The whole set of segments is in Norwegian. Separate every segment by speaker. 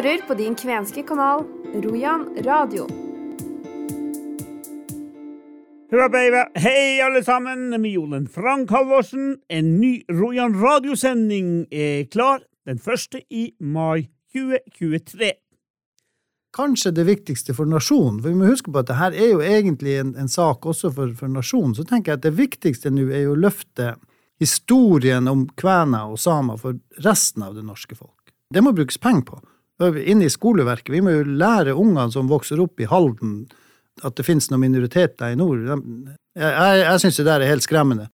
Speaker 1: hører på din kvenske kanal Rojan radio.
Speaker 2: Hei, alle sammen! Med Jolen Frank Halvorsen. En ny Rojan radiosending er klar den første i mai 2023.
Speaker 3: Kanskje det viktigste for nasjonen, for vi må huske på at dette er jo egentlig en, en sak også for, for nasjonen. Så tenker jeg at det viktigste nå er jo å løfte historien om kvener og samer for resten av det norske folk. Det må brukes penger på. Inne i skoleverket. Vi må jo lære ungene som vokser opp i Halden, at det finnes noen minoriteter i nord. Jeg, jeg, jeg syns det der er helt skremmende.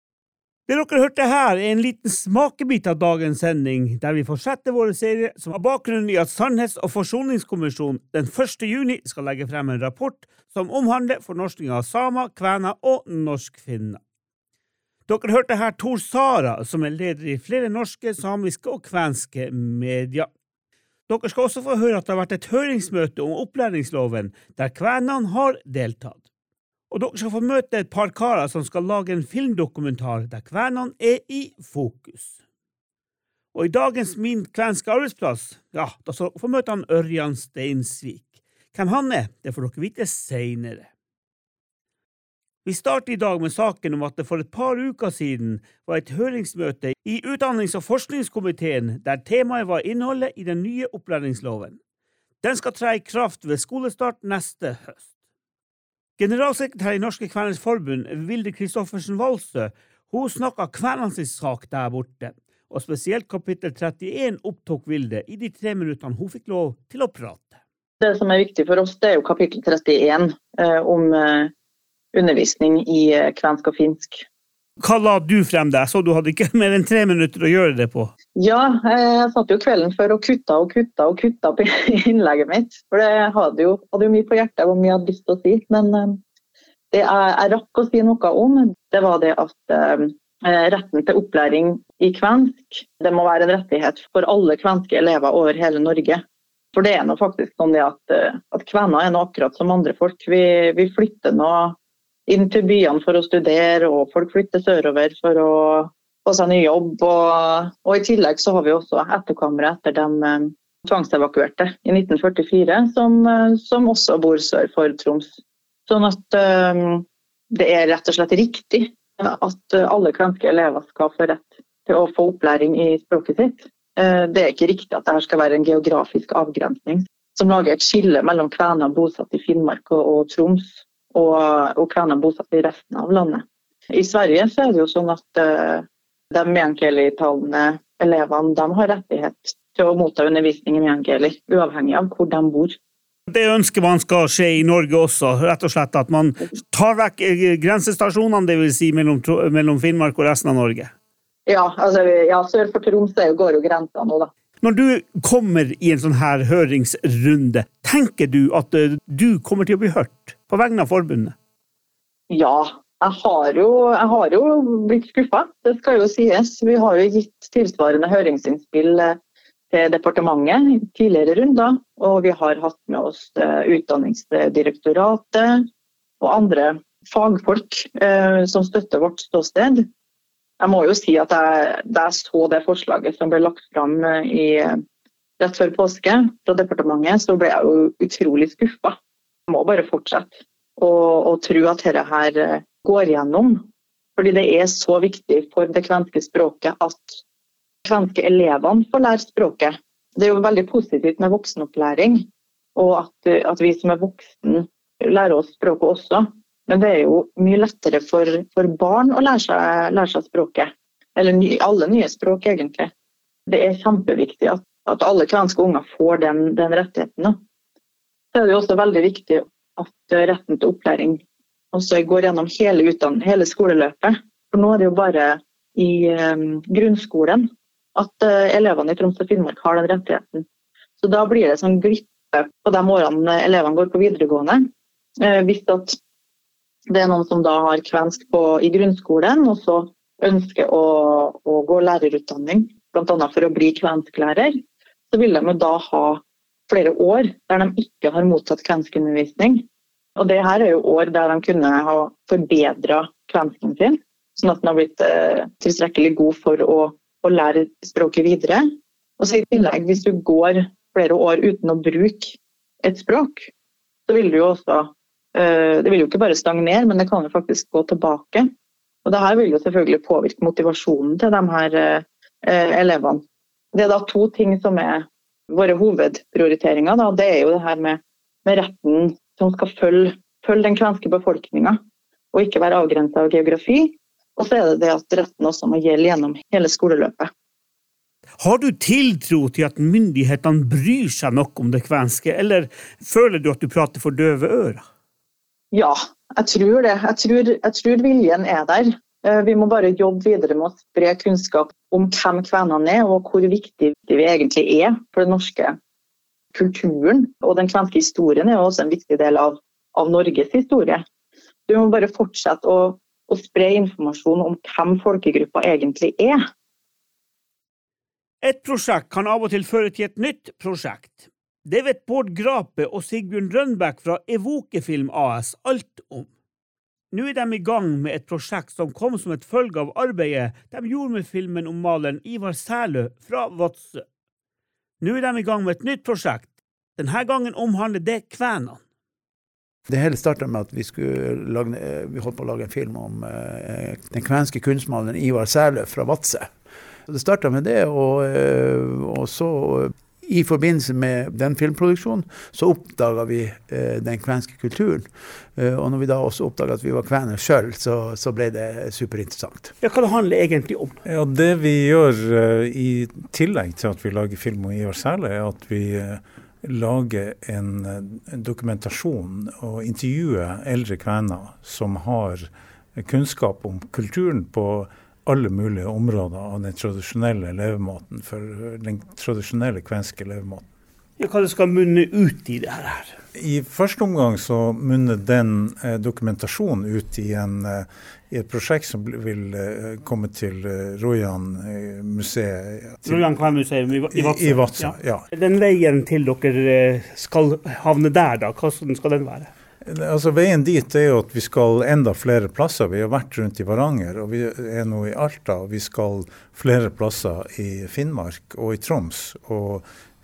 Speaker 2: Det dere hørte her, er en liten smakebit av dagens sending, der vi fortsetter våre serie som har bakgrunn i at Sannhets- og forsoningskommisjonen den 1. juni skal legge frem en rapport som omhandler fornorskning av samer, kvener og norskfinner. Dere hørte her Tor Sara, som er leder i flere norske, samiske og kvenske medier. Dere skal også få høre at det har vært et høringsmøte om opplæringsloven, der kvenene har deltatt. Og dere skal få møte et par karer som skal lage en filmdokumentar der kvenene er i fokus. Og i dagens Min kvenske arbeidsplass, ja, da skal dere få møte han Ørjan Steinsvik. Hvem han er, det får dere vite seinere. Vi starter i dag med saken om at det for et par uker siden var et høringsmøte i Utdannings- og forskningskomiteen der temaet var innholdet i den nye opplæringsloven. Den skal tre i kraft ved skolestart neste høst. Generalsekretær i Norske Kveners Forbund, Vilde Kristoffersen Walsø, hun snakka kvenenes sak der borte, og spesielt kapittel 31 opptok Vilde i de tre minuttene hun fikk lov til å prate.
Speaker 4: Det som er viktig for oss, det er jo kapittel 31 eh, om eh, undervisning i eh, kvensk og finsk.
Speaker 2: Hva la du frem der, så du hadde ikke mer enn tre minutter å gjøre det på?
Speaker 4: Ja, jeg satt jo kvelden før og kutta og kutta og kutta på innlegget mitt. For det hadde jo, hadde jo mye på hjertet og mye jeg hadde lyst til å si. Men eh, det jeg, jeg rakk å si noe om, det var det at uh, retten til opplæring i kvensk det må være en rettighet for alle kvenske elever over hele Norge. For det er nå faktisk sånn at, at kvener er nå akkurat som andre folk. Vi, vi flytter nå inn til byene for å studere, og folk flytter sørover for å få seg ny jobb. Og, og, I tillegg så har vi også etterkommere etter dem eh, tvangsevakuerte i 1944, som, eh, som, også bor sør for Troms. Sånn at um, det er rett og slett riktig at alle kvenske elever skal få rett til å få opplæring i språket sitt. Det er ikke riktig at dette skal være en geografisk avgrensning som lager et skille mellom kvener bosatt i Finnmark og, og Troms og ukrainere bosatt i resten av landet. I Sverige så er det jo sånn at uh, de meänkieli-talende elevene de har rettighet til å motta undervisning i meänkieli, uavhengig av hvor de bor.
Speaker 2: Det ønsker man skal skje i Norge også, rett og slett at man tar vekk eh, grensestasjonene, dvs. Si mellom, mellom Finnmark og resten av Norge?
Speaker 4: Ja, altså, ja sør for Tromsø går jo grensa nå, da.
Speaker 2: Når du kommer i en sånn her høringsrunde, tenker du at eh, du kommer til å bli hørt på vegne av forbundet?
Speaker 4: Ja, jeg har jo, jeg har jo blitt skuffa, det skal jo sies. Vi har jo gitt tilsvarende høringsinnspill eh, til departementet i tidligere runder. Og vi har hatt med oss eh, Utdanningsdirektoratet og andre fagfolk som støtter vårt ståsted. Jeg må jo si at jeg, da jeg så det forslaget som ble lagt fram eh, rett før påske fra departementet, så ble jeg jo utrolig skuffa. Må bare fortsette å tro at dette her eh, går gjennom. Fordi det er så viktig for det kvenske språket at kvenske elevene får lære språket. Det er jo veldig positivt med voksenopplæring, og at, at vi som er voksne lærer oss språket også. Men det er jo mye lettere for, for barn å lære seg, lære seg språket. Eller ny, alle nye språk, egentlig. Det er kjempeviktig at, at alle kvenske unger får den, den rettigheten. Så er det jo også veldig viktig at retten til opplæring også går gjennom hele, utdann, hele skoleløpet. For nå er det jo bare i um, grunnskolen at uh, elevene i Troms og Finnmark har den rettigheten. Så da blir det sånn glippe på de årene elevene går på videregående. Hvis at det er noen som da har kvensk på, i grunnskolen, og så ønsker å, å gå lærerutdanning, bl.a. for å bli kvensklærer. Så vil de da ha flere år der de ikke har mottatt kvenskundervisning. Og det her er jo år der de kunne ha forbedra kvensken sin, sånn at den har blitt eh, tilstrekkelig god for å, å, lære språket videre. Og så i tillegg, hvis du går flere år uten å bruke et språk, så vil det jo også eh, Det vil jo ikke bare stagnere, men det kan jo faktisk gå tilbake. Og det her vil jo selvfølgelig påvirke motivasjonen til de her eh, elevene. Det er da to ting som er våre hovedprioriteringer. Da. Det er jo det her med, med retten som skal følge, følge den kvenske befolkninga, og ikke være avgrensa av geografi. Og så er det det at retten også må gjelde gjennom hele skoleløpet.
Speaker 2: Har du tiltro til at myndighetene bryr seg nok om det kvenske, eller føler du at du prater for døve ører?
Speaker 4: Ja, jeg tror det. Jeg tror, jeg tror viljen er der. Eh, vi må bare jobbe videre med å spre kunnskap om hvem kvenene er, og hvor viktig vi egentlig er for den norske kulturen. Og den kvenske historien er jo også en viktig del av, av Norges historie. Du må bare fortsette å, å spre informasjon om hvem folkegruppa egentlig er.
Speaker 2: Et prosjekt kan av og til føre til et nytt prosjekt. Det vet Bård Grape og Sigbjørn Rønbæk fra Evokefilm AS alt om. Nå er de i gang med et prosjekt som kom som et følge av arbeidet de gjorde med filmen om maleren Ivar Sælø fra Vadsø. Nå er de i gang med et nytt prosjekt. Denne gangen omhandler det kvenene.
Speaker 5: Det hele starta med at vi, lage, vi, holdt på å lage en film om eh, den kvenske kunstmaleren Ivar Sælø fra Vadsø. Det starta med det, og, eh, og så i forbindelse med den filmproduksjonen så oppdaga vi eh, den kvenske kulturen. Eh, og når vi da også oppdaga at vi var kvener sjøl, så, så, ble det superinteressant.
Speaker 2: Ja, Hva det handler egentlig om?
Speaker 6: Ja, Det vi gjør uh, i tillegg til at vi lager film om Ivar særlig, er at vi uh, lager en, en, dokumentasjon og intervjuer eldre kvener som har kunnskap om kulturen på alle mulige områder av den tradisjonelle levemåten, for den tradisjonelle kvenske levemåten.
Speaker 2: Ja, hva det skal munne ut i det her?
Speaker 6: I første omgang så munner den eh, dokumentasjonen ut i, en, eh, i, et prosjekt som vil eh, komme til eh, Rojan
Speaker 2: kvenmuseum i, i Vadsø?
Speaker 6: I, i Vadsø, ja.
Speaker 2: ja. Den veien til dere skal havne der, da, hvordan skal den være?
Speaker 6: Altså Veien dit er jo at vi skal enda flere plasser. Vi har vært rundt i Varanger, og vi er nå i Alta. og Vi skal flere plasser i Finnmark og i Troms. Og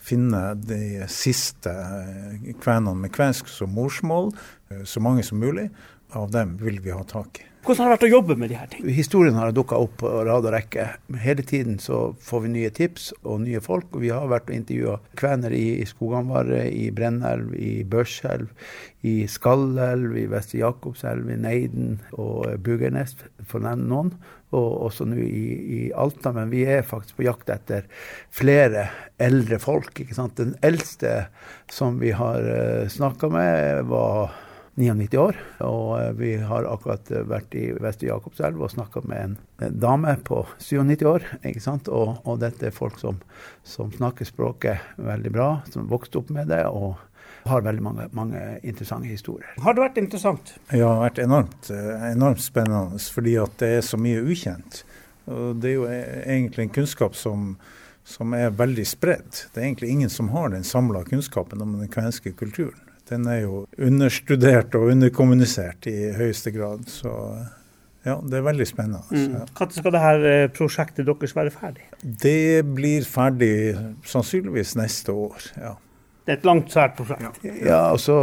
Speaker 6: finne de siste eh, kvenene med kvensk som morsmål, eh, så mange som mulig. Av dem vil vi ha tak i.
Speaker 2: Hvordan har det vært å jobbe med de her tingene?
Speaker 5: Historien har dukka opp på rad og rekke. Hele tiden så får vi nye tips og nye folk. og Vi har vært og intervjua kvener i Skoganvarre, i Brennelv, i Børselv, i Skallelv, i Vestre Jakobselv, i Neiden og Bugernes, for å nevne noen. Og også nå i, i, Alta. Men vi er faktisk på jakt etter flere eldre folk. Den eldste som vi har uh, eh, snakka med, var 99 år. Og eh, vi har akkurat eh, vært i Vestre Jakobselv og snakka med en dame på 97 år. ikke sant? Og, og dette er folk som, som, snakker språket veldig bra, som vokste opp med det. og har veldig mange, mange, interessante historier.
Speaker 2: Har det vært interessant?
Speaker 6: Ja, det har vært enormt, eh, enormt spennende, fordi at det er så mye ukjent. Og det er jo egentlig en kunnskap som, som er veldig spredt. Det er egentlig ingen som har den samla kunnskapen om den kvenske kulturen den er jo understudert og underkommunisert i høyeste grad. Så ja, det er veldig spennende.
Speaker 2: Mm. Når skal dette eh, prosjektet deres være ferdig?
Speaker 6: Det blir ferdig sannsynligvis neste år. ja.
Speaker 2: Det er et langt, svært prosjekt.
Speaker 5: Ja, altså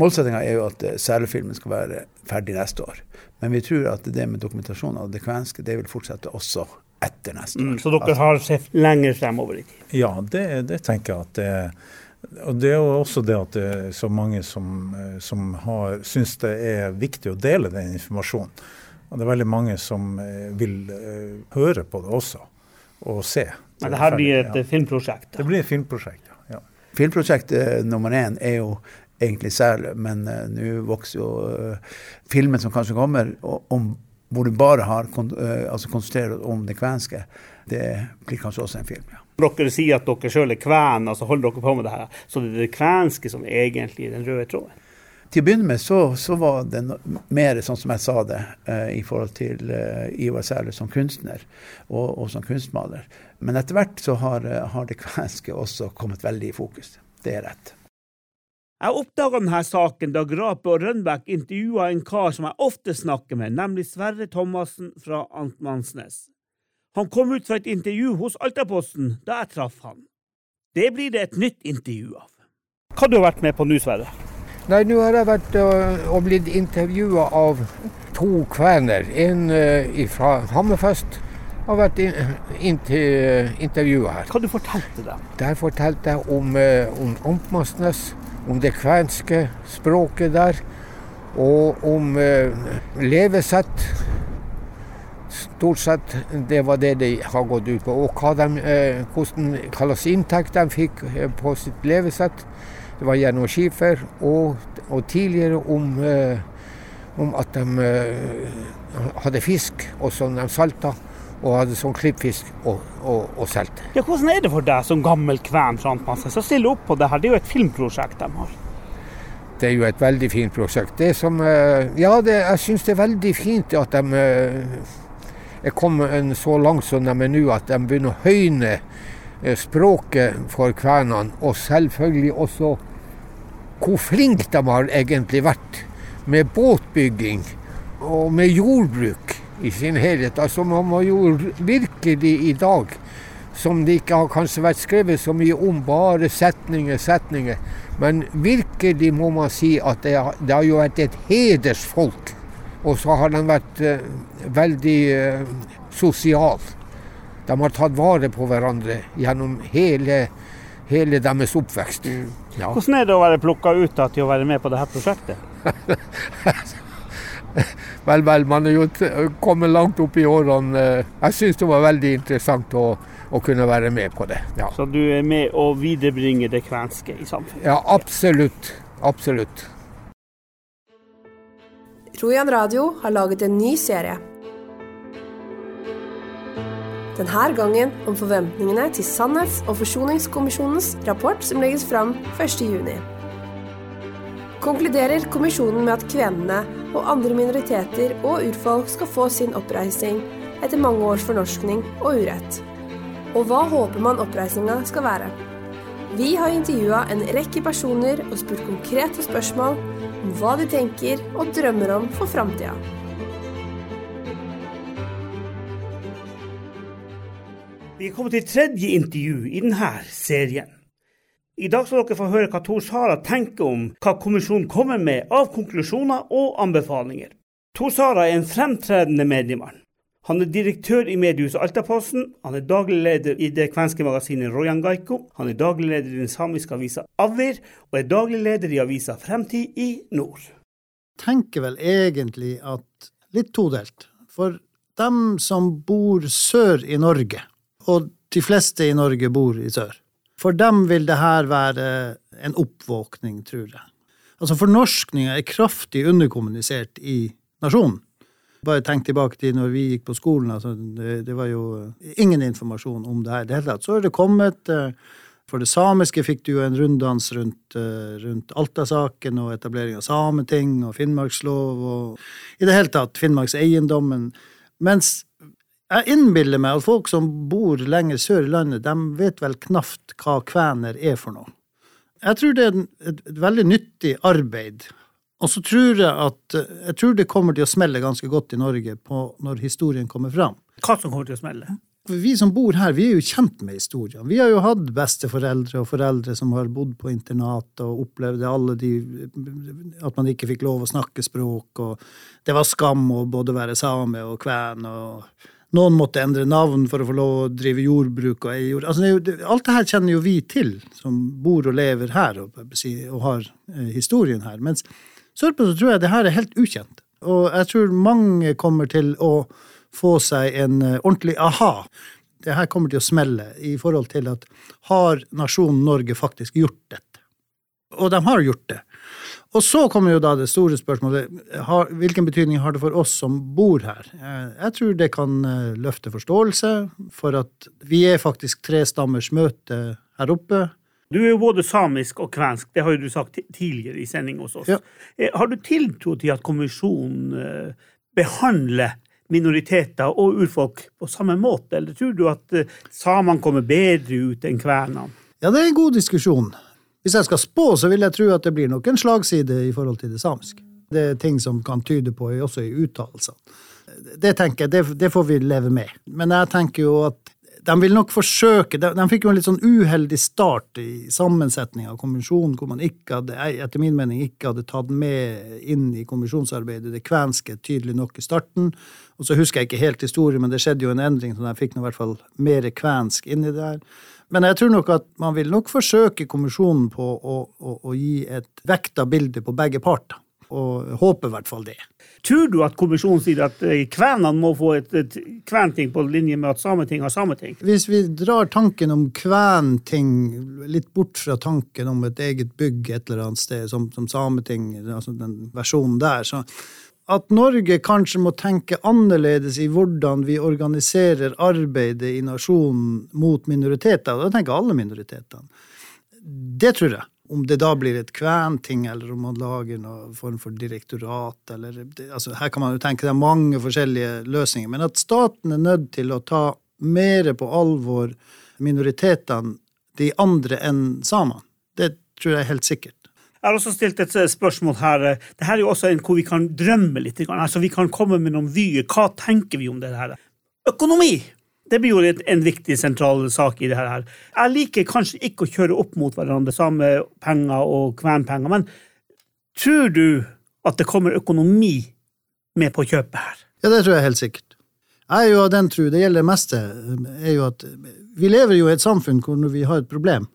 Speaker 5: Målsettinga er jo at selfilmen skal være ferdig neste år. Men vi tror at det med dokumentasjon av det kvenske det vil fortsette også etter neste år. Mm,
Speaker 2: så dere har sett lenger fremover i tid?
Speaker 6: Ja, det, det tenker jeg at det er og Det er jo også det at det er så mange som, eh, som har, syns det er viktig å dele den informasjonen. Og det er veldig mange som eh, vil uh, høre på det også, og se.
Speaker 2: Men det her blir et ja. filmprosjekt?
Speaker 6: Da. Det blir et filmprosjekt, ja. ja.
Speaker 5: Filmprosjektet nummer én er jo egentlig særlig, men uh, nå vokser jo uh, filmen som kanskje kommer, om, hvor du bare har kon altså konsentrerer om det kvenske. Det blir kanskje også en film, ja.
Speaker 2: Dere sier at dere sjøl er kven, altså holder dere på med det her. Så det er det kvenske som er egentlig den røde tråden.
Speaker 5: Til å begynne med så, så var det mer sånn som jeg sa det, uh, i forhold til uh, Ivar Sæler som kunstner og, og, som kunstmaler. Men etter hvert så har, uh, har, det kvenske også kommet veldig i fokus. Det er rett.
Speaker 2: Jeg oppdaga denne saken da Grape og Rønbæk intervjua en kar som jeg ofte snakker med, nemlig Sverre Thomassen fra Antmannsnes. Han kom ut fra et intervju hos Altaposten da jeg traff han. Det blir det et nytt intervju av. Hva du har vært med på nå, Sverre?
Speaker 7: Nei, nå har jeg vært uh, og blitt intervjua av to kvener. En uh, fra Hammerfest har vært in, uh, intervjuet her.
Speaker 2: Hva du fortalte dem?
Speaker 7: Der fortalte jeg om, uh, om Ampmasnes, om det kvenske språket der, og om uh, levesett. Stort sett det var det de har gått ut på. Og hva de, uh, hvordan, hva slags inntekt de fikk på sitt levesett. Det var gjennom skifer, og, og tidligere om, eh, om, at de eh, hadde fisk og som de salta, og hadde sånn klippfisk og, og, og solgte.
Speaker 2: Ja, hvordan er det for deg som gammel kven som stiller opp på det her? Det er jo et filmprosjekt de har.
Speaker 7: Det er jo et veldig fint prosjekt. Det som, eh, ja, det, jeg syns det er veldig fint at de eh, er kommet så langt som de er nå, at de begynner å høyne Eh, språket for kvenene, og selvfølgelig også hvor flinke de har egentlig vært med båtbygging og med jordbruk i sin helhet. Altså Man må jo virkelig i dag, som det ikke har kanskje vært skrevet så mye om, bare setninger, setninger. Men virkelig må man si at det har, det har jo vært et hedersfolk. Og så har de vært uh, veldig eh, sosiale. De har tatt vare på hverandre gjennom hele, hele deres oppvekst. Mm.
Speaker 2: Ja. Hvordan er det å være plukka ut til å være med på dette prosjektet?
Speaker 7: vel, vel, man er jo kommet langt opp i årene. Jeg syns det var veldig interessant å, å kunne være med på det. Ja.
Speaker 2: Så du er med å viderebringe det kvenske i samfunnet?
Speaker 7: Ja, absolutt. Absolutt.
Speaker 1: Rojan Radio har laget en ny serie denne gangen om forventningene til Sannhets- og forsoningskommisjonens rapport som legges fram 1.6. Konkluderer kommisjonen med at kvenene og andre minoriteter og urfolk skal få sin oppreisning etter mange års fornorskning og urett. Og hva håper man oppreisninga skal være? Vi har intervjua en rekke personer og spurt konkrete spørsmål om hva de tenker og drømmer om for framtida.
Speaker 2: Vi er kommet til tredje intervju i denne serien. I dag skal dere få høre hva Tor Sara tenker om hva kommisjonen kommer med av konklusjoner og anbefalinger. Tor Sara er en fremtredende mediemann. Han er direktør i mediehuset Altaposten, han er daglig leder i det kvenske magasinet Rojan Gaiko, han er daglig leder i den samiske avisa Avir, og er daglig leder i avisa Fremtid i nord.
Speaker 3: Tenker vel egentlig at litt todelt. For dem som bor sør i Norge, og de fleste i Norge bor i sør. For dem vil det her være en oppvåkning, tror jeg. Altså Fornorskninga er kraftig underkommunisert i nasjonen. Bare tenk tilbake til når vi gikk på skolen. Altså, det, det, var jo ingen informasjon om det her i det hele tatt. Så er det kommet eh, For det samiske fikk du jo en runddans rundt, eh, rundt Alta-saken og etablering av Sameting og Finnmarkslov og i det hele tatt Finnmarkseiendommen. Mens jeg innbiller meg at folk som bor lenger sør i landet, de vet vel knapt hva kvener er for noe. Jeg tror det er et veldig nyttig arbeid. Og så tror jeg at jeg tror det kommer til å smelle ganske godt i Norge på, når historien kommer fram.
Speaker 2: Hva som kommer til å smelle?
Speaker 3: Vi som bor her, vi er jo kjent med historien. Vi har jo hatt besteforeldre og foreldre som har bodd på internat og opplevde alle de At man ikke fikk lov å snakke språk, og det var skam å både være same og kven. og noen måtte endre navn for å få lov å drive jordbruk og eie jord. Altså, alt det her kjenner jo vi til, som bor og lever her og, og har eh, historien her. Mens sørpå så tror jeg det her er helt ukjent. Og jeg tror mange kommer til å få seg en eh, ordentlig aha. Det her kommer til å smelle i forhold til at har nasjonen Norge faktisk gjort dette? Og de har gjort det. Og så kommer jo da det store spørsmålet. Har, hvilken betydning har det for oss som bor her? Eh, jeg tror det kan eh, løfte forståelse for at vi er faktisk tre stammers møte her oppe.
Speaker 2: Du er jo både samisk og kvensk, det har jo du sagt tidligere i sending hos oss. Ja. Eh, har du tiltro til at kommisjonen behandler minoriteter og urfolk på samme måte, eller tror du at samene kommer bedre ut enn kvenene?
Speaker 3: Ja, det er en god diskusjon. Hvis jeg skal spå, så vil jeg tro at det blir nok en slagside i forhold til det samiske. Det er ting som kan tyde på også i uttalelsene. Det tenker jeg, det, det, får vi leve med. Men jeg tenker jo at de vil nok forsøke de, de, fikk jo en litt sånn uheldig start i sammensetninga av kommisjonen, hvor man ikke hadde, etter min mening ikke hadde tatt med inn i kommisjonsarbeidet det kvenske tydelig nok i starten. Og så husker jeg ikke helt historien, men det skjedde jo en endring, så de fikk nå i hvert fall mer kvensk det her. Men jeg tror nok at man vil nok forsøke kommisjonen på å, å, å gi et vekta bilde på begge parter. Og håper i hvert fall det.
Speaker 2: Tror du at kommisjonen sier at eh, kvenene må få et, et kventing på linje med at sameting har sameting?
Speaker 3: Hvis vi drar tanken om kventing litt bort fra tanken om et eget bygg et eller annet sted, som, som sameting, altså den versjonen der, så at Norge kanskje må tenke annerledes i hvordan vi organiserer arbeidet i nasjonen mot minoriteter. Da tenker alle minoritetene. Det tror jeg. Om det da blir et kventing, eller om man lager noen form for direktorat, eller altså Her kan man jo tenke det er mange forskjellige løsninger. Men at staten er nødt til å ta mer på alvor minoritetene, de andre enn samene, det tror jeg er helt sikkert.
Speaker 2: Jeg har også stilt et eh, spørsmål her. Dette er jo også en hvor vi kan drømme litt. Altså, vi kan komme med noen vyer. Hva tenker vi om det her? Økonomi! Det blir jo en viktig, sentral sak i det her. Jeg liker kanskje ikke å kjøre opp mot hverandre, samme penger og kvenpenger, men tror du at det kommer økonomi med på kjøpet her?
Speaker 3: Ja, det tror jeg helt sikkert. Jeg er jo av den tro, det gjelder det meste, er jo at vi lever jo i et samfunn hvor vi har et problem,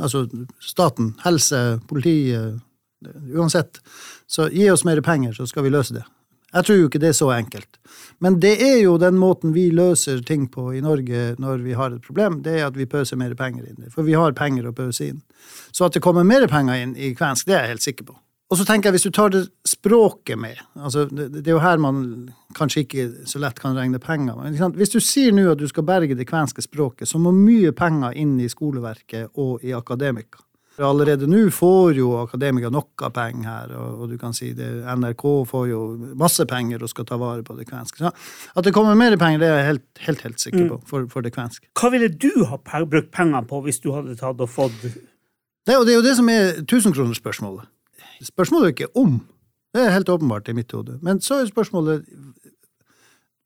Speaker 3: altså staten, helse, politi, uansett, så gi oss mer penger, så skal vi løse det. Jeg tror jo ikke det er så enkelt. Men det er jo den måten vi løser ting på i Norge når vi har et problem, det er at vi pøser mer penger inn. For vi har penger å pøse inn. Så at det kommer mer penger inn i kvensk, det er jeg helt sikker på. Og så tenker jeg, hvis du tar det språket med altså det, er jo her man kanskje ikke så lett kan regne penger. Men hvis du sier nå at du skal berge det kvenske språket, så må mye penger inn i skoleverket og i akademika. Allerede nå får jo akademikere nok av penger her, og, du kan si det, NRK får jo masse penger og skal ta vare på det kvenske. Så at det kommer mer penger, det er jeg helt, helt, helt sikker på mm. for, for, det kvenske.
Speaker 2: Hva ville du ha brukt pengene på hvis du hadde tatt og fått
Speaker 3: det, og det er jo det som er tusenkronerspørsmålet. Spørsmålet er ikke om. Det er helt åpenbart i mitt hode. Men så er spørsmålet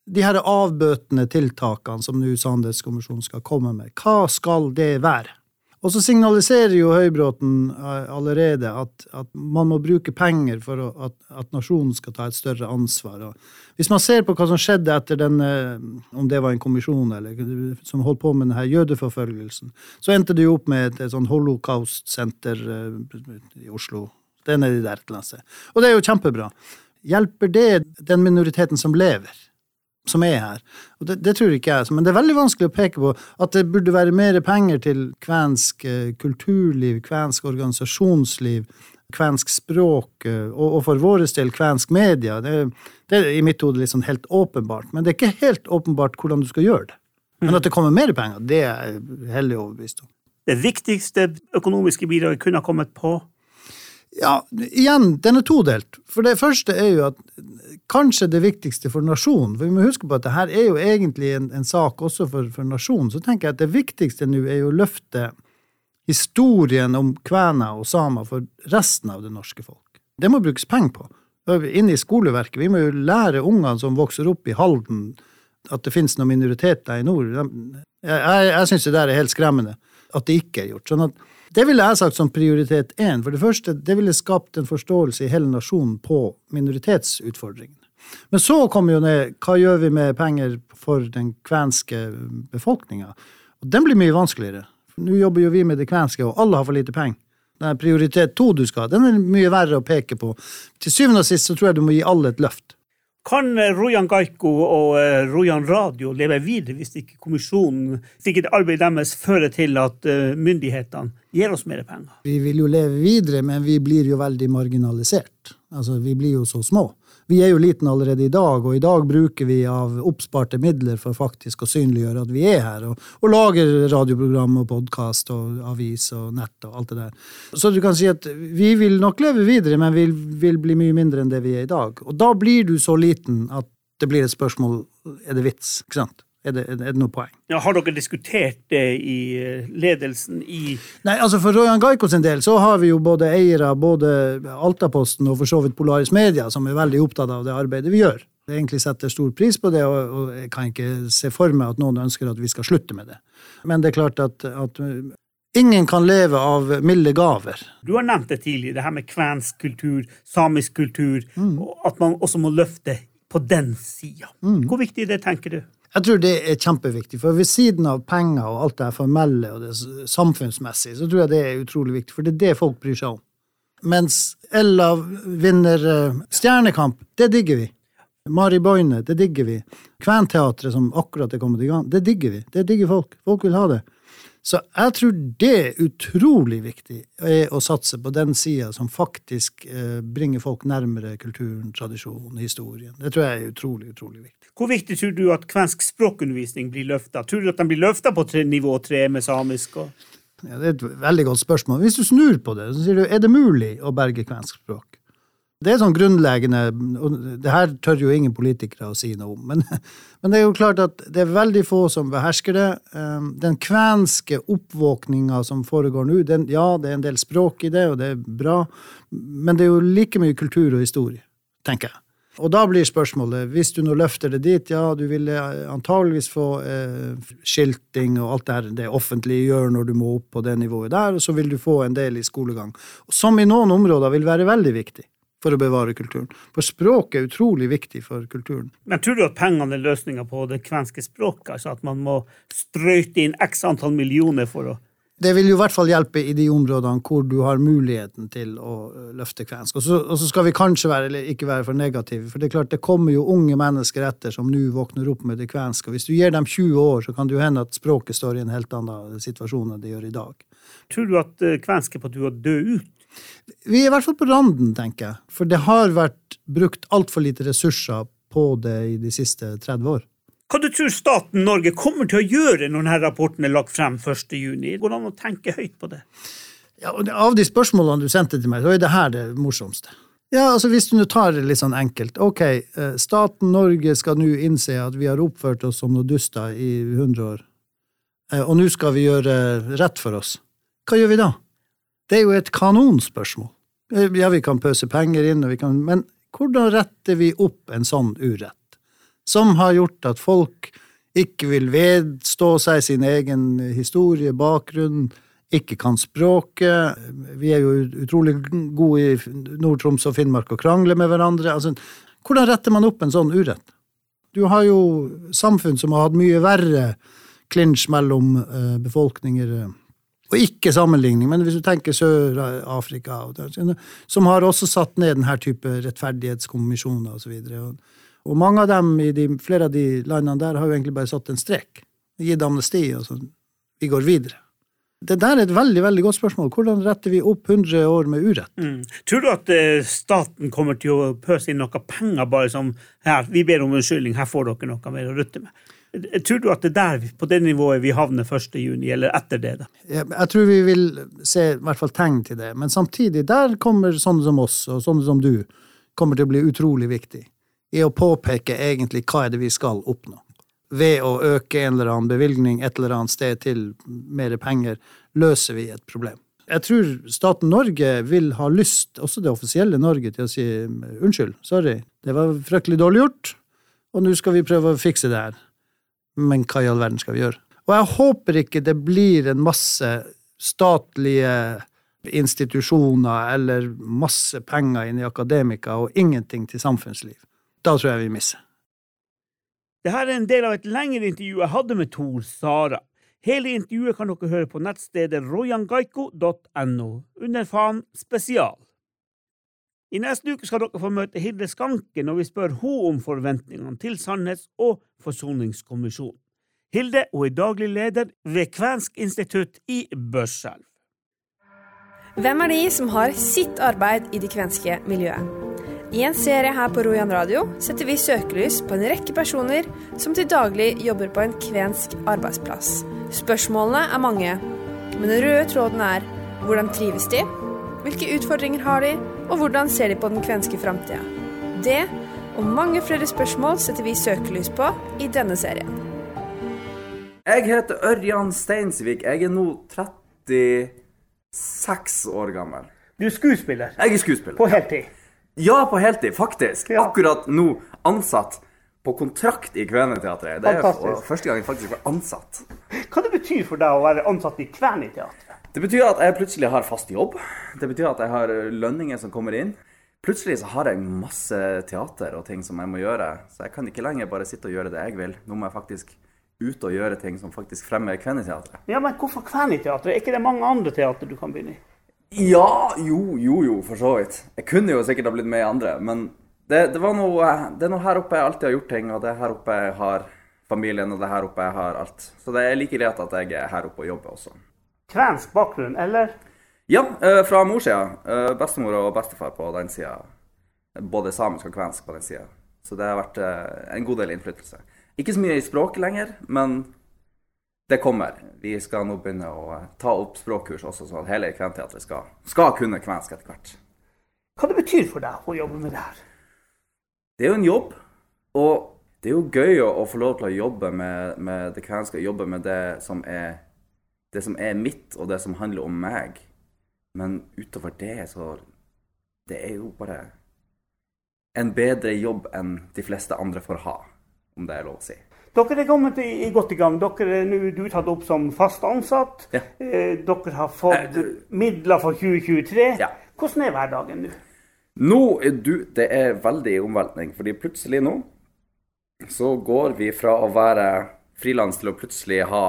Speaker 3: de her avbøtende tiltakene som nå Sannhetskommisjonen skal komme med. Hva skal det være? Og så signaliserer jo Høybråten eh, allerede at, at, man må bruke penger for å, at, at, nasjonen skal ta et større ansvar. Og hvis man ser på hva som skjedde etter den, eh, om det var en kommisjon eller, som holdt på med denne jødeforfølgelsen, så endte det jo opp med et, et sånn holocaust-senter eh, i Oslo. Det er nedi der et eller annet sted. Og det er jo kjempebra. Hjelper det den minoriteten som lever? Som er her. Og det, det, tror ikke jeg, men det er veldig vanskelig å peke på at det burde være mer penger til kvensk eh, kulturliv, kvensk organisasjonsliv, kvensk språk, eh, og, og for vår del kvensk media. Det, det er i mitt hode liksom helt åpenbart, men det er ikke helt åpenbart hvordan du skal gjøre det. Men at det kommer mer penger, det er jeg hellig overbevist om.
Speaker 2: Det viktigste økonomiske bidraget kunne ha kommet på
Speaker 3: ja, igjen, den er todelt. For det første er jo at kanskje det viktigste for nasjonen For vi må huske på at det her er jo egentlig en, en sak også for, for, nasjonen. Så tenker jeg at det viktigste nå er jo å løfte historien om kvener og samer for resten av det norske folk. Det må brukes penger på. Inne i skoleverket. Vi må jo lære ungene som vokser opp i Halden, at det finnes noen minoriteter i nord. Jeg, jeg, jeg syns det der er helt skremmende at det ikke er gjort. sånn at det ville jeg sagt som prioritet én. For det første, det ville skapt en forståelse i hele nasjonen på minoritetsutfordringene. Men så kommer jo ned hva gjør vi med penger for den kvenske befolkninga? Den blir mye vanskeligere. Nå jobber jo vi med det kvenske, og alle har for lite penger. Den prioritet to du skal ha, den er mye verre å peke på. Til syvende og sist så tror jeg du må gi alle et løft.
Speaker 2: Kan eh, Rojan Gaiko og eh, Rojan Radio leve videre hvis ikke kommisjonen, hvis ikke arbeidet deres fører til at eh, myndighetene gir oss mer penger?
Speaker 3: Vi vil jo leve videre, men vi blir jo veldig marginalisert. Altså, vi blir jo så små. Vi er jo liten allerede i dag, og i dag bruker vi av oppsparte midler for faktisk å synliggjøre at vi er her, og, og lager radioprogram og podkast og avis og nett og alt det der. Så du kan si at vi vil nok leve videre, men vi vil bli mye mindre enn det vi er i dag. Og da blir du så liten at det blir et spørsmål er det vits, ikke sant? Er det, er det, noe poeng?
Speaker 2: Ja, har dere diskutert det i eh, ledelsen i
Speaker 3: Nei, altså For Royan Gaikos en del så har vi jo både eiere, både Altaposten og for så vidt Polaris Media, som er veldig opptatt av det arbeidet vi gjør. egentlig setter stor pris på det, og, jeg kan ikke se for meg at noen ønsker at vi skal slutte med det. Men det er klart at, at ingen kan leve av milde gaver.
Speaker 2: Du har nevnt det tidligere, det her med kvensk kultur, samisk kultur, og at man også må løfte på den sida. Hvor viktig er det, tenker du?
Speaker 3: Jeg tror det er kjempeviktig, for ved siden av penger og alt det formelle og det samfunnsmessige, så tror jeg det er utrolig viktig, for det er det folk bryr seg om. Mens Ella vinner eh, Stjernekamp, det digger vi. Mari Boine, det digger vi. Kventeatret som akkurat er kommet i gang, det digger vi. Det digger folk. Folk vil ha det. Så jeg tror det er utrolig viktig er å satse på den sida som faktisk eh, bringer folk nærmere kulturen, tradisjonen, historien. Det tror jeg er utrolig, utrolig viktig.
Speaker 2: Hvor viktig tror du at kvensk språkundervisning blir løfta? Tror du at den blir løfta på tre, nivå tre med samisk? Og...
Speaker 3: Ja, det er et veldig godt spørsmål. Hvis du snur på det, så sier du er det mulig å berge kvensk språk? Det er sånn grunnleggende og Det her tør jo ingen politikere å si noe om, men, men det er jo klart at det er veldig få som behersker det. Eh, Den kvenske oppvåkninga som foregår nå, den, ja, det er en del språk i det, og det er bra, men det er jo like mye kultur og historie, tenker jeg. Og da blir spørsmålet, hvis du nå løfter det dit, ja, du ville antageligvis få eh, skilting og alt det her det offentlige gjør når du må opp på det nivået der, og så vil du få en del i skolegang. Som i noen områder vil være veldig viktig for å bevare kulturen. For språk er utrolig viktig for kulturen.
Speaker 2: Men tror du at pengene er løsninga på det kvenske språket? Altså at man må sprøyte inn x antall millioner for å
Speaker 3: Det vil jo i hvert fall hjelpe i de områdene hvor du har muligheten til å løfte kvensk. Og så, og så skal vi kanskje være, eller ikke være for negative, for det er klart det kommer jo unge mennesker etter som nå våkner opp med det kvenske. Og hvis du gir dem 20 år, så kan det jo hende at språket står i en helt annen situasjon enn det gjør i dag.
Speaker 2: Tror du at eh, kvensk er på tur å dø ut?
Speaker 3: Vi er i hvert fall på randen, tenker jeg. For det har vært brukt altfor lite ressurser på det i de siste 30 år.
Speaker 2: Hva du tror staten Norge kommer til å gjøre når denne rapporten er lagt frem 1. juni? Går det an å tenke høyt på det?
Speaker 3: Ja, Av de spørsmålene du sendte til meg, så er det her det morsomste. Ja, altså Hvis du tar det litt sånn enkelt. Ok, eh, staten Norge skal nå innse at vi har oppført oss som noe duster i 100 år, Eh, og nå skal vi gjøre rett for oss. Hva gjør vi da? Det er jo et kanonspørsmål. Eh, Ja, vi kan pøse penger inn, og vi kan, men hvordan retter vi opp en sånn urett? Som har gjort at folk ikke vil vedstå seg sin egen historie, bakgrunn, ikke kan språket. Vi er jo utrolig gode i Nord-Troms og Finnmark å krangle med hverandre. Altså, hvordan retter man opp en sånn urett? Du har jo samfunn som har hatt mye verre klinsj mellom eh, befolkninger. eh, Og ikke sammenligning, men hvis du tenker Sør-Afrika, som har også satt ned denne type rettferdighetskommisjoner osv. Og, og mange av dem i de, flere av de landene der har jo egentlig bare satt en strek. Gitt amnesti, og sånn. vi går videre. Det der er et veldig veldig godt spørsmål. Hvordan retter vi opp 100 år med urett?
Speaker 2: Mm. Tror du at eh, staten kommer til å pøse inn noe penger bare som her, vi ber om unnskyldning, her får dere noe mer å rutte med? Eh, Tror du at det der, på det nivået vi havner 1. juni, eller etter det? da?
Speaker 3: Jeg, jeg tror vi vil se i hvert fall tegn til det, men samtidig, der kommer sånne som oss, og sånne som du, kommer til å bli utrolig viktig i å påpeke egentlig hva er det vi skal oppnå. Ved å øke en eller annen bevilgning et eller annet sted til mer penger, løser vi et problem. Jeg tror staten Norge vil ha lyst, også det offisielle Norge, til å si unnskyld, sorry, det var fryktelig dårlig gjort, og nå skal vi prøve å fikse det her. Men hva i all verden skal vi gjøre? Og jeg håper ikke det blir en masse statlige institusjoner eller masse penger inn i akademika og ingenting til samfunnsliv. Da tror jeg vi misser.
Speaker 2: Dette er en del av et lengre intervju jeg hadde med Tor Sara. Hele intervjuet kan dere høre på nettstedet rojangaiko.no, under faen spesial. I neste uke skal dere få møte Hilde Skanke når vi spør henne om forventningene til Sannhets- og forsoningskommisjonen. Hilde hun er daglig leder ved Kvensk institutt i Børselv.
Speaker 1: Hvem er de som har sitt arbeid i det kvenske miljøet? I en serie her på Rojan Radio setter vi søkelys på en rekke personer som til daglig jobber på en kvensk arbeidsplass. Spørsmålene er mange, men den røde tråden er hvordan trives de, hvilke utfordringer har de, og hvordan ser de på den kvenske framtida? Det og mange flere spørsmål setter vi søkelys på i denne serien.
Speaker 8: Jeg heter Ørjan Steinsvik. Jeg er nå 36 år gammel.
Speaker 2: Du er skuespiller
Speaker 8: Jeg er skuespiller.
Speaker 2: på heltid.
Speaker 8: Ja, på heltid, faktisk.
Speaker 2: Ja.
Speaker 8: Akkurat nå. ansatt på kontrakt i Kveneteatret. Det er
Speaker 2: Fantastisk.
Speaker 8: første gang jeg faktisk var ansatt.
Speaker 2: Hva det betyr for deg å være ansatt i Kveneteatret?
Speaker 8: Det betyr at jeg plutselig har fast jobb. Det betyr at jeg har lønninger som kommer inn. Plutselig så har jeg masse teater og ting som jeg må gjøre. Så jeg kan ikke lenger bare sitte og gjøre det jeg vil. Nå må jeg faktisk ut og gjøre ting som faktisk fremmer Kveneteatret.
Speaker 2: Ja, men hvorfor Kveneteatret? Er ikke det mange andre teater du kan begynne i?
Speaker 8: Ja, jo, jo, jo, for så vidt. Jeg kunne jo sikkert ha blitt med i andre, men det, det var noe Det er noe her oppe jeg alltid har gjort ting, og det er her oppe jeg har familien, og det er her oppe jeg har alt. Så det er like greit at jeg er her oppe og jobber også.
Speaker 2: Kvensk bakgrunn, eller?
Speaker 8: Ja, eh, fra morssida. Eh, Bestemor og bestefar på den sida. Både samisk og kvensk på den sida. Så det har vært eh, en god del innflytelse. Ikke så mye i språket lenger, men det kommer. Vi skal nå begynne å eh, ta opp språkkurs også, så at hele Kventeatret skal, skal kunne kvensk etter hvert.
Speaker 2: Hva det betyr for deg å jobbe med det her?
Speaker 8: Det er jo en jobb, og det er jo gøy å, å få lov til å jobbe med, med det kvenske, jobbe med det som, er, det som er mitt, og det som handler om meg. Men utover det, så Det er jo bare en bedre jobb enn de fleste andre får ha, om det er lov å si.
Speaker 2: Dere er kommet i, i godt i gang. Dere er nå du tatt opp som fast ansatt.
Speaker 8: Ja.
Speaker 2: Eh, dere har fått
Speaker 8: Eh,
Speaker 2: midler for 2023.
Speaker 8: Ja.
Speaker 2: Hvordan er hverdagen nå?
Speaker 8: Nå er du Det er veldig omveltning, fordi plutselig nå så går vi fra å være frilans til å plutselig ha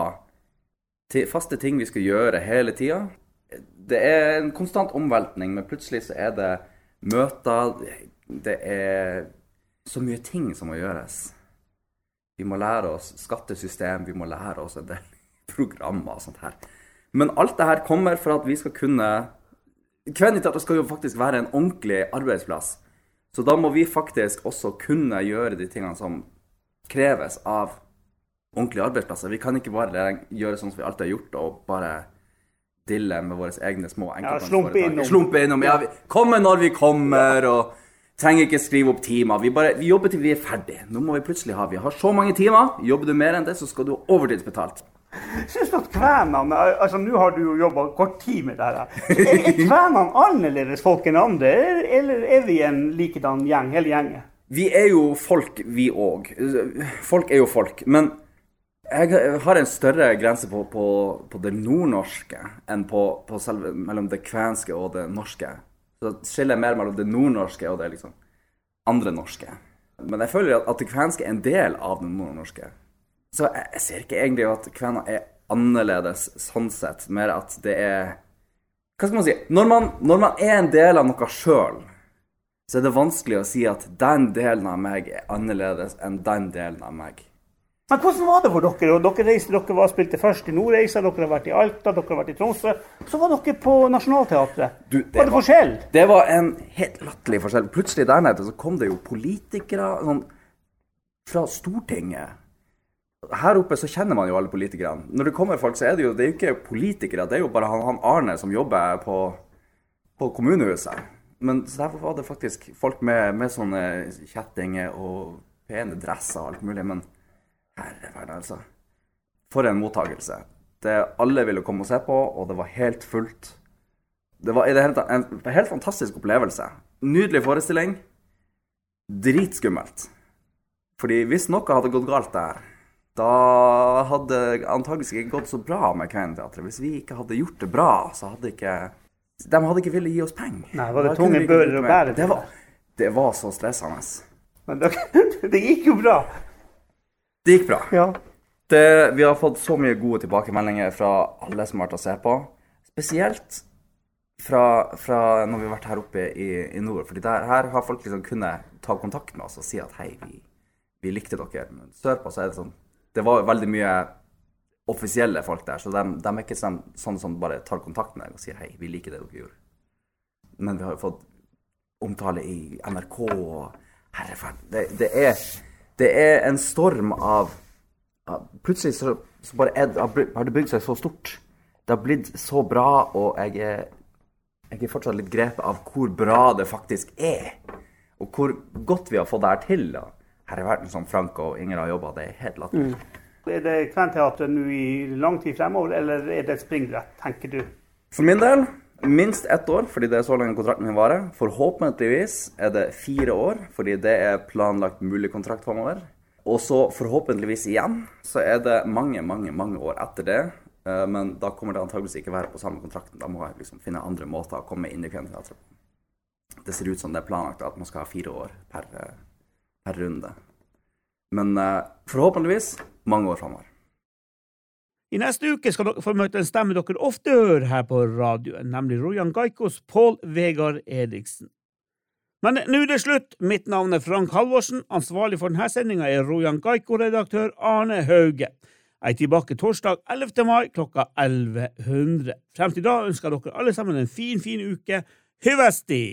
Speaker 8: faste ting vi skal gjøre hele tida. Det er en konstant omveltning, men plutselig så er det møter Det er så mye ting som må gjøres. Vi må lære oss skattesystem, vi må lære oss en del programmer og sånt her. Men alt det her kommer for at vi skal kunne Kveniteatret skal jo faktisk være en ordentlig arbeidsplass. Så da må vi faktisk også kunne gjøre de tingene som kreves av ordentlige arbeidsplasser. Vi kan ikke bare gjøre sånn som vi alltid har gjort, og bare dille med våre egne små enkeltmannsforetak.
Speaker 2: slumpe innom.
Speaker 8: Slumpe innom. Ja, vi kommer når vi kommer, og trenger ikke skrive opp timer. Vi, bare, vi jobber til vi er ferdige. Nå må vi plutselig ha Vi har så mange timer. Jobber du mer enn det, så skal du ha overtidsbetalt.
Speaker 2: Syns du at kvenene altså Nå har du jo jobba kort tid med dette. Er, er kvenene annerledes folk enn andre, eller er vi en likedan gjeng, hele gjengen?
Speaker 8: Vi er jo folk, vi òg. Folk er jo folk. Men jeg har en større grense på, på, på det nordnorske enn på, på selve, mellom det kvenske og det norske. Så skiller jeg mer mellom det nordnorske og det liksom andre norske. Men jeg føler at det kvenske er en del av det nordnorske. Så jeg, jeg ser ikke egentlig at kvener er annerledes sånn sett. Mer at det er Hva skal man si? Når man, når man er en del av noe sjøl, så er det vanskelig å si at den delen av meg er annerledes enn den delen av meg.
Speaker 2: Men hvordan var det for dere? Og dere reiste, dere var spilte først i Nordreisa, dere har vært i Alta, dere har vært i Tromsø. Så var dere på Nationaltheatret. Var det
Speaker 8: var-
Speaker 2: forskjell?
Speaker 8: Det var en helt latterlig forskjell. Plutselig der nede så kom det jo politikere sånn, fra Stortinget. Her oppe så kjenner man jo alle politikerne. Når det kommer folk, så er det jo, det er jo ikke politikere. Det er jo bare han, han Arne som jobber på, på kommunehuset. Men så derfor var det faktisk folk med, med sånne kjettinger og pene dresser og alt mulig. Men herre verden, altså. For en mottagelse. Det, alle ville komme og se på, og det var helt fullt. Det var i det hele tatt en helt fantastisk opplevelse. Nydelig forestilling. Dritskummelt. Fordi hvis noe hadde gått galt der, da hadde det antakeligvis ikke gått så bra med Kventeatret. Hvis vi ikke hadde gjort det bra, så hadde ikke De hadde ikke villet gi oss penger.
Speaker 2: Nei, var det tunge bører å bære
Speaker 8: Det var, det var så stressende.
Speaker 2: Men det, det gikk jo bra.
Speaker 8: Det gikk bra.
Speaker 2: Ja.
Speaker 8: Det, vi har fått så mye gode tilbakemeldinger fra alle som har vært å se på. Spesielt fra, fra når vi har vært her oppe i, i nord. Fordi der, her har folk liksom kunnet ta kontakt med oss og si at hei, vi, vi likte dere. Men sørpå så er det sånn Det var veldig mye offisielle folk der, så de, de er ikke sånn, sånn, som bare tar kontakt med deg og sier hei, vi liker det dere gjorde. Men vi har jo fått omtale i NRK og Herreferd. Det, det, er, det er en storm av Plutselig så, så bare er, har det bygd seg så stort. Det har blitt så bra, og jeg er, jeg er fortsatt litt grepet av hvor bra det faktisk er. Og hvor godt vi har fått det her til. da. Her i verden som Frank og Inger har jobba, det er helt latterlig.
Speaker 2: Er det Kventeatret nå i lang tid fremover, eller er det et springbrett, tenker du?
Speaker 8: For min del, Minst ett år, fordi det er så lenge kontrakten min varer. Forhåpentligvis er det fire år, fordi det er planlagt mulig kontrakt framover. Og så forhåpentligvis igjen så er det mange, mange, mange år etter det. Eh, Men da kommer det antageligvis ikke være på samme kontrakten. Da må jeg liksom finne andre måter å komme inn i Kventeatret på. Det ser ut som det er planlagt at man skal ha fire år per, eh, per runde. Men eh, forhåpentligvis mange år framover.
Speaker 2: I neste uke skal dere få møte en stemme dere ofte hører her på radioen, nemlig Rojan Gaikos Pål Vegard Eriksen. Men nå er det slutt. Mitt navn er Frank Halvorsen. Ansvarlig for denne sendinga er Rojan Gaiko-redaktør Arne Hauge. Jeg er tilbake torsdag 11. mai klokka 1100. Frem til da ønsker dere alle sammen en fin, fin uke. Hyvesti!